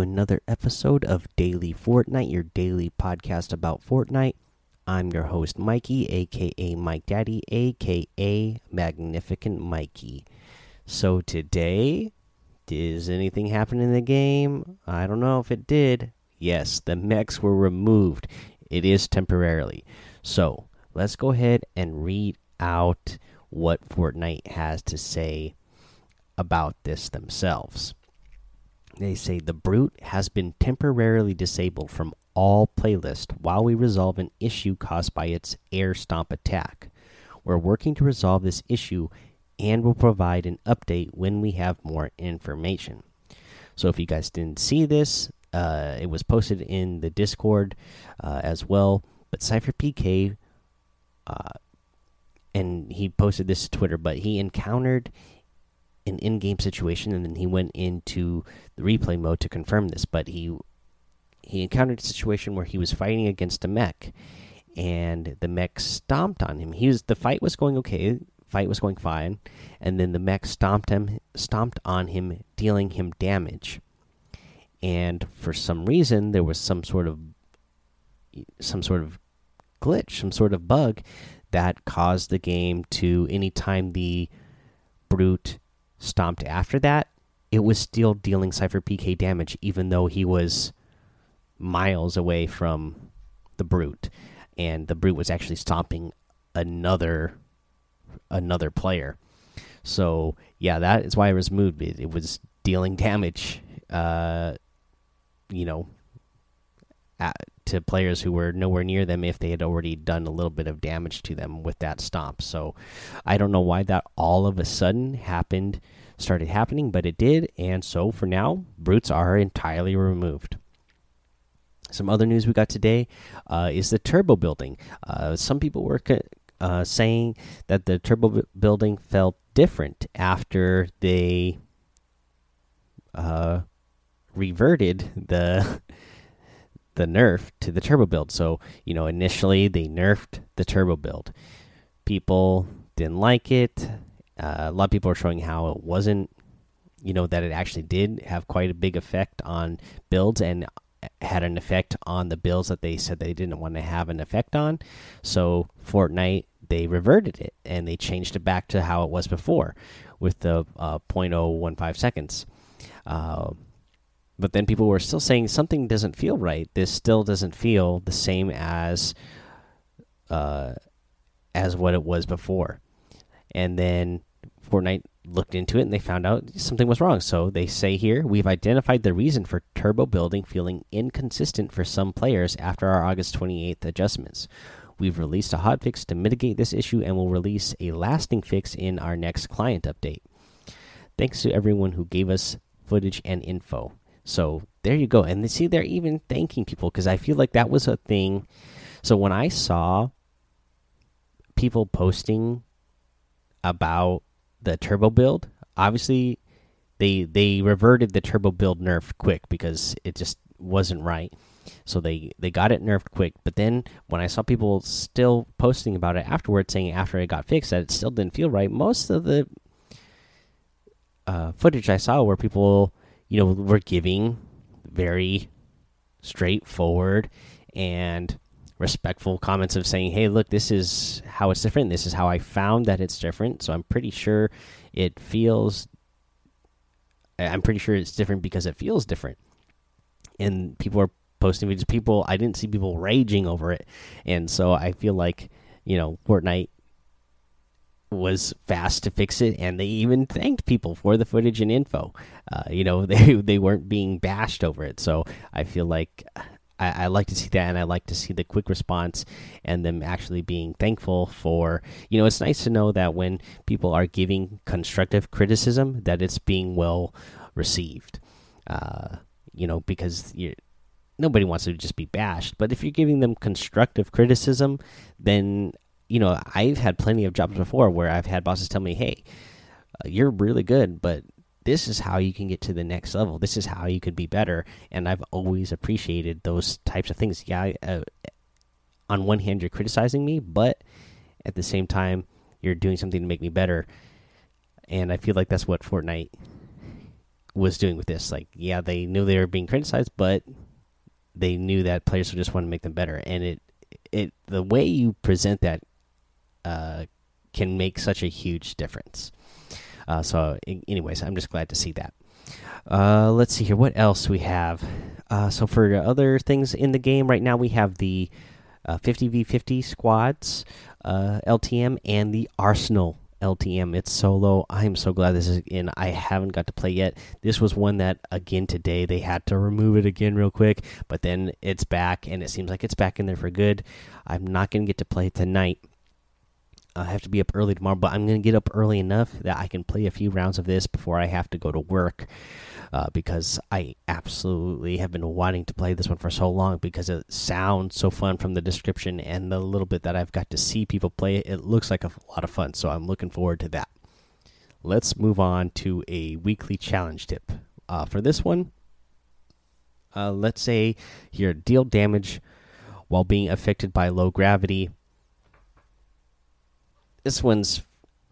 Another episode of Daily Fortnite, your daily podcast about Fortnite. I'm your host, Mikey, aka Mike Daddy, aka Magnificent Mikey. So, today, does anything happen in the game? I don't know if it did. Yes, the mechs were removed. It is temporarily. So, let's go ahead and read out what Fortnite has to say about this themselves. They say the brute has been temporarily disabled from all playlist while we resolve an issue caused by its air stomp attack. We're working to resolve this issue and will provide an update when we have more information. So if you guys didn't see this, uh, it was posted in the Discord uh, as well. But SypherPK, uh, and he posted this to Twitter, but he encountered an in-game situation, and then he went into the replay mode to confirm this. But he he encountered a situation where he was fighting against a mech, and the mech stomped on him. He was the fight was going okay, fight was going fine, and then the mech stomped him, stomped on him, dealing him damage. And for some reason, there was some sort of some sort of glitch, some sort of bug that caused the game to anytime the brute stomped after that, it was still dealing SypherPK damage, even though he was miles away from the brute, and the brute was actually stomping another another player. So yeah, that is why it was moved. It, it was dealing damage, uh, you know, at, to players who were nowhere near them if they had already done a little bit of damage to them with that stomp. So I don't know why that all of a sudden happened, started happening, but it did. And so for now, brutes are entirely removed. Some other news we got today uh, is the turbo building. Uh, some people were uh, saying that the turbo building felt different after they uh, reverted the the nerf to the turbo build. So, you know, initially they nerfed the turbo build. People didn't like it. Uh, a lot of people are showing how it wasn't, you know, that it actually did have quite a big effect on builds and had an effect on the builds that they said they didn't want to have an effect on. So, Fortnite, they reverted it and they changed it back to how it was before with the uh, 0.015 seconds. Uh, but then people were still saying something doesn't feel right. This still doesn't feel the same as uh, as what it was before. And then Fortnite looked into it and they found out something was wrong. So they say here we've identified the reason for turbo building feeling inconsistent for some players after our August 28th adjustments. We've released a hotfix to mitigate this issue and will release a lasting fix in our next client update. Thanks to everyone who gave us footage and info. So there you go. And they, see, they're even thanking people because I feel like that was a thing. So when I saw people posting about the turbo build, obviously they they reverted the turbo build nerf quick because it just wasn't right. So they they got it nerfed quick. But then when I saw people still posting about it afterwards, saying after it got fixed that it still didn't feel right, most of the uh, footage I saw where people you know, we're giving very straightforward and respectful comments of saying, "Hey, look, this is how it's different. This is how I found that it's different." So I'm pretty sure it feels I'm pretty sure it's different because it feels different. And people are posting videos people I didn't see people raging over it. And so I feel like, you know, Fortnite was fast to fix it, and they even thanked people for the footage and info. Uh, you know, they they weren't being bashed over it. So I feel like I, I, like to see that, and I like to see the quick response and them actually being thankful for. You know, it's nice to know that when people are giving constructive criticism, that it's being well received. Uh, you know, because nobody wants to just be bashed, but if you're giving them constructive criticism, then you know, I've had plenty of jobs before where I've had bosses tell me, "Hey, uh, you're really good, but this is how you can get to the next level. This is how you could be better." And I've always appreciated those types of things. Yeah, uh, on one hand, you're criticizing me, but at the same time, you're doing something to make me better. And I feel like that's what Fortnite was doing with this. Like, yeah, they knew they were being criticized, but they knew that players would just want to make them better. And it, it, the way you present that, uh, can make such a huge difference. Uh, so, anyways, I'm just glad to see that. Uh, let's see here. What else we have? Uh, so for other things in the game right now, we have the 50v50 uh, squads uh, LTM and the Arsenal LTM. It's solo. I'm so glad this is in. I haven't got to play yet. This was one that again today they had to remove it again real quick, but then it's back and it seems like it's back in there for good. I'm not gonna get to play tonight. I have to be up early tomorrow, but I'm gonna get up early enough that I can play a few rounds of this before I have to go to work uh, because I absolutely have been wanting to play this one for so long because it sounds so fun from the description and the little bit that I've got to see people play it. It looks like a lot of fun, so I'm looking forward to that. Let's move on to a weekly challenge tip. Uh, for this one, uh, let's say you deal damage while being affected by low gravity. This one's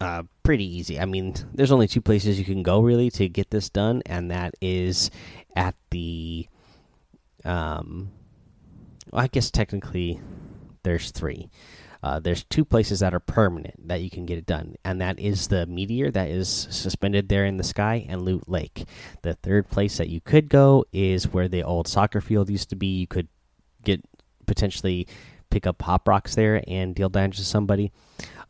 uh, pretty easy. I mean, there's only two places you can go really to get this done, and that is at the. Um, well, I guess technically there's three. Uh, there's two places that are permanent that you can get it done, and that is the meteor that is suspended there in the sky and Loot Lake. The third place that you could go is where the old soccer field used to be. You could get potentially pick up pop rocks there and deal damage to somebody.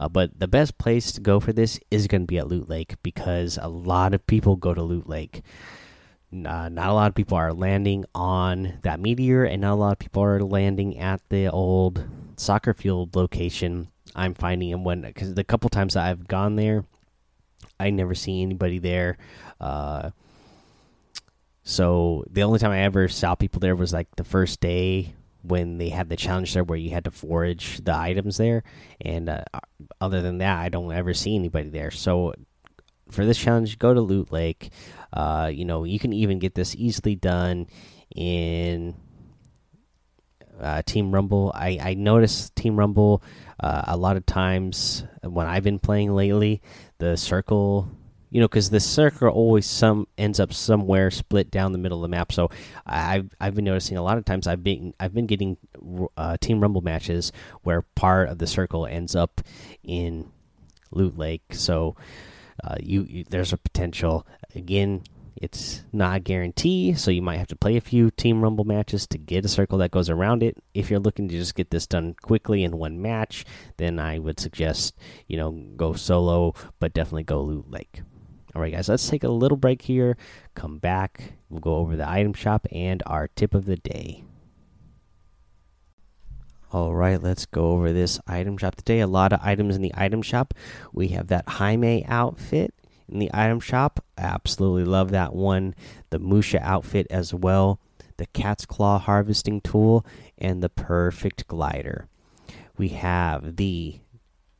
Uh, but the best place to go for this is going to be at Loot Lake because a lot of people go to Loot Lake. Uh, not a lot of people are landing on that meteor, and not a lot of people are landing at the old soccer field location. I'm finding and when because the couple times that I've gone there, I never see anybody there. Uh, so the only time I ever saw people there was like the first day when they had the challenge there where you had to forage the items there. And uh, other than that i don't ever see anybody there. So for this challenge go to loot lake. Uh, you know you can even get this easily done in uh, team rumble. I i notice team rumble uh, a lot of times when i've been playing lately the circle you know, because the circle always some ends up somewhere split down the middle of the map. So I've I've been noticing a lot of times I've been I've been getting uh, Team Rumble matches where part of the circle ends up in Loot Lake. So uh, you, you there's a potential again. It's not a guarantee, so you might have to play a few Team Rumble matches to get a circle that goes around it. If you're looking to just get this done quickly in one match, then I would suggest you know go solo, but definitely go Loot Lake. All right, guys, let's take a little break here. Come back. We'll go over the item shop and our tip of the day. All right, let's go over this item shop today. A lot of items in the item shop. We have that Hime outfit in the item shop. Absolutely love that one. The Musha outfit as well. The Cat's Claw harvesting tool and the Perfect glider. We have the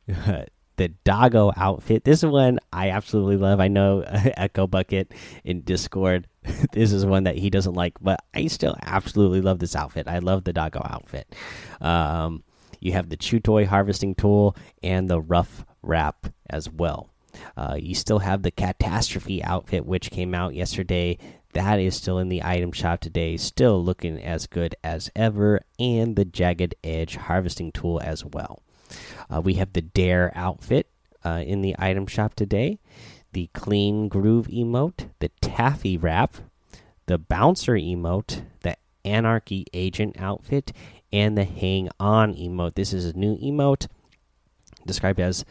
uh, the doggo outfit. This one I absolutely love. I know Echo Bucket in Discord. this is one that he doesn't like, but I still absolutely love this outfit. I love the doggo outfit. Um, you have the chew toy harvesting tool and the rough wrap as well. Uh, you still have the catastrophe outfit, which came out yesterday. That is still in the item shop today, still looking as good as ever, and the jagged edge harvesting tool as well. Uh, we have the Dare outfit uh, in the item shop today, the Clean Groove emote, the Taffy wrap, the Bouncer emote, the Anarchy Agent outfit, and the Hang On emote. This is a new emote described as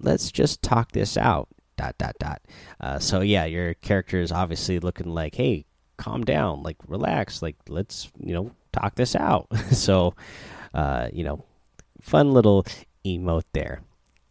let's just talk this out dot dot dot. Uh, so yeah your character is obviously looking like hey calm down like relax like let's you know talk this out. So uh, you know fun little emote there.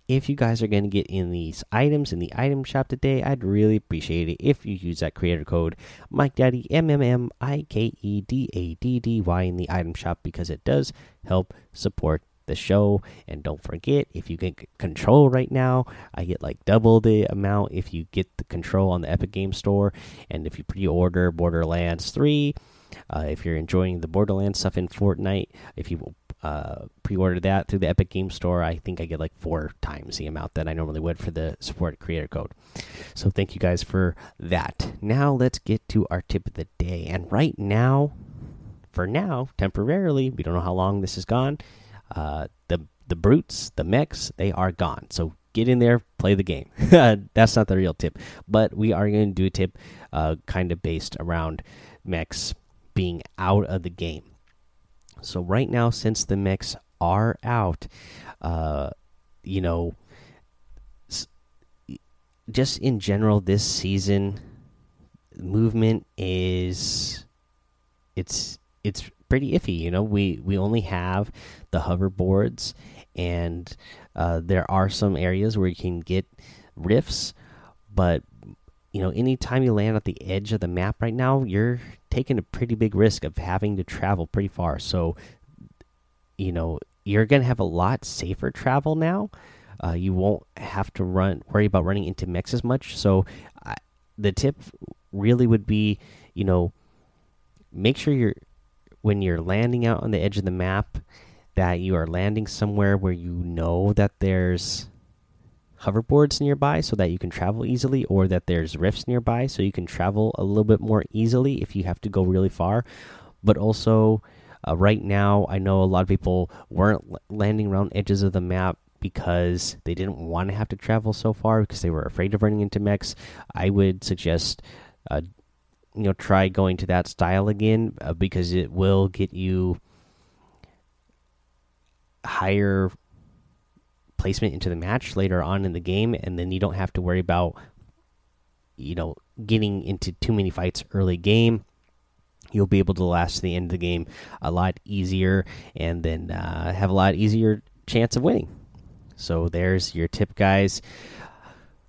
If you guys are going to get in these items in the item shop today, I'd really appreciate it if you use that creator code Mike Daddy M M M I K E D A D D Y in the item shop because it does help support the show. And don't forget, if you get control right now, I get like double the amount if you get the control on the Epic Game Store. And if you pre order Borderlands 3, Uh, if you're enjoying the Borderlands stuff in Fortnite, if you uh, pre-order that through the Epic Game Store, I think I get like four times the amount that I normally would for the support creator code. So thank you guys for that. Now let's get to our tip of the day. And right now, for now, temporarily, we don't know how long this is gone. Uh, the the brutes, the mechs, they are gone. So get in there, play the game. That's not the real tip, but we are going to do a tip, uh, kind of based around mechs being out of the game. So right now, since the mechs are out, uh, you know, just in general, this season movement is it's it's pretty iffy. You know, we we only have the hoverboards, and uh, there are some areas where you can get rifts, but you know, anytime you land at the edge of the map right now, you're taking a pretty big risk of having to travel pretty far. So, you know, you're gonna have a lot safer travel now. Uh, you won't have to run worry about running into mechs as much. So, I, the tip really would be, you know, make sure you're when you're landing out on the edge of the map that you are landing somewhere where you know that there's hoverboards nearby so that you can travel easily or that there's rifts nearby so you can travel a little bit more easily if you have to go really far. But also uh, right now i know a lot of people weren't landing around edges of the map because they didn't want to have to travel so far because they were afraid of running into mechs. I would suggest uh, you know try going to that style again uh, because it will get you higher placement into the match later on in the game and then you don't have to worry about you know getting into too many fights early game. You'll be able to last to the end of the game a lot easier and then uh, have a lot easier chance of winning. So there's your tip guys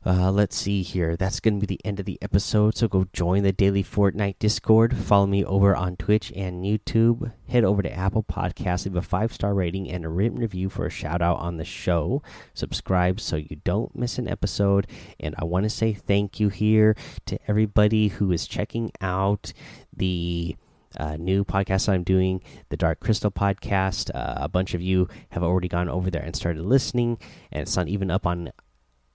uh, let's see here. That's going to be the end of the episode. So go join the daily Fortnite Discord. Follow me over on Twitch and YouTube. Head over to Apple Podcasts, leave a five star rating and a written review for a shout out on the show. Subscribe so you don't miss an episode. And I want to say thank you here to everybody who is checking out the uh, new podcast I'm doing, the Dark Crystal podcast. Uh, a bunch of you have already gone over there and started listening, and it's not even up on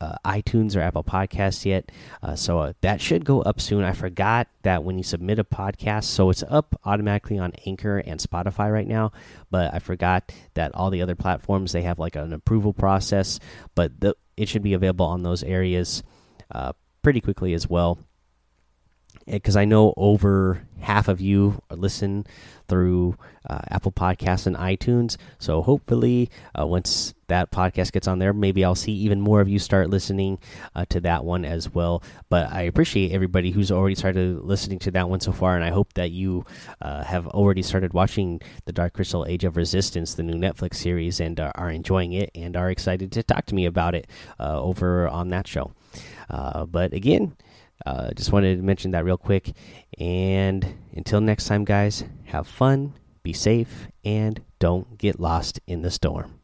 uh, iTunes or Apple Podcasts yet. Uh, so uh, that should go up soon. I forgot that when you submit a podcast, so it's up automatically on Anchor and Spotify right now. But I forgot that all the other platforms they have like an approval process, but the, it should be available on those areas uh, pretty quickly as well because I know over half of you listen through uh, Apple Podcasts and iTunes. So hopefully, uh, once that podcast gets on there, maybe I'll see even more of you start listening uh, to that one as well. But I appreciate everybody who's already started listening to that one so far, and I hope that you uh, have already started watching the Dark Crystal Age of Resistance, the new Netflix series, and uh, are enjoying it and are excited to talk to me about it uh, over on that show. but again, uh, just wanted to mention that real quick. And until next time, guys, have fun, be safe, and don't get lost in the storm.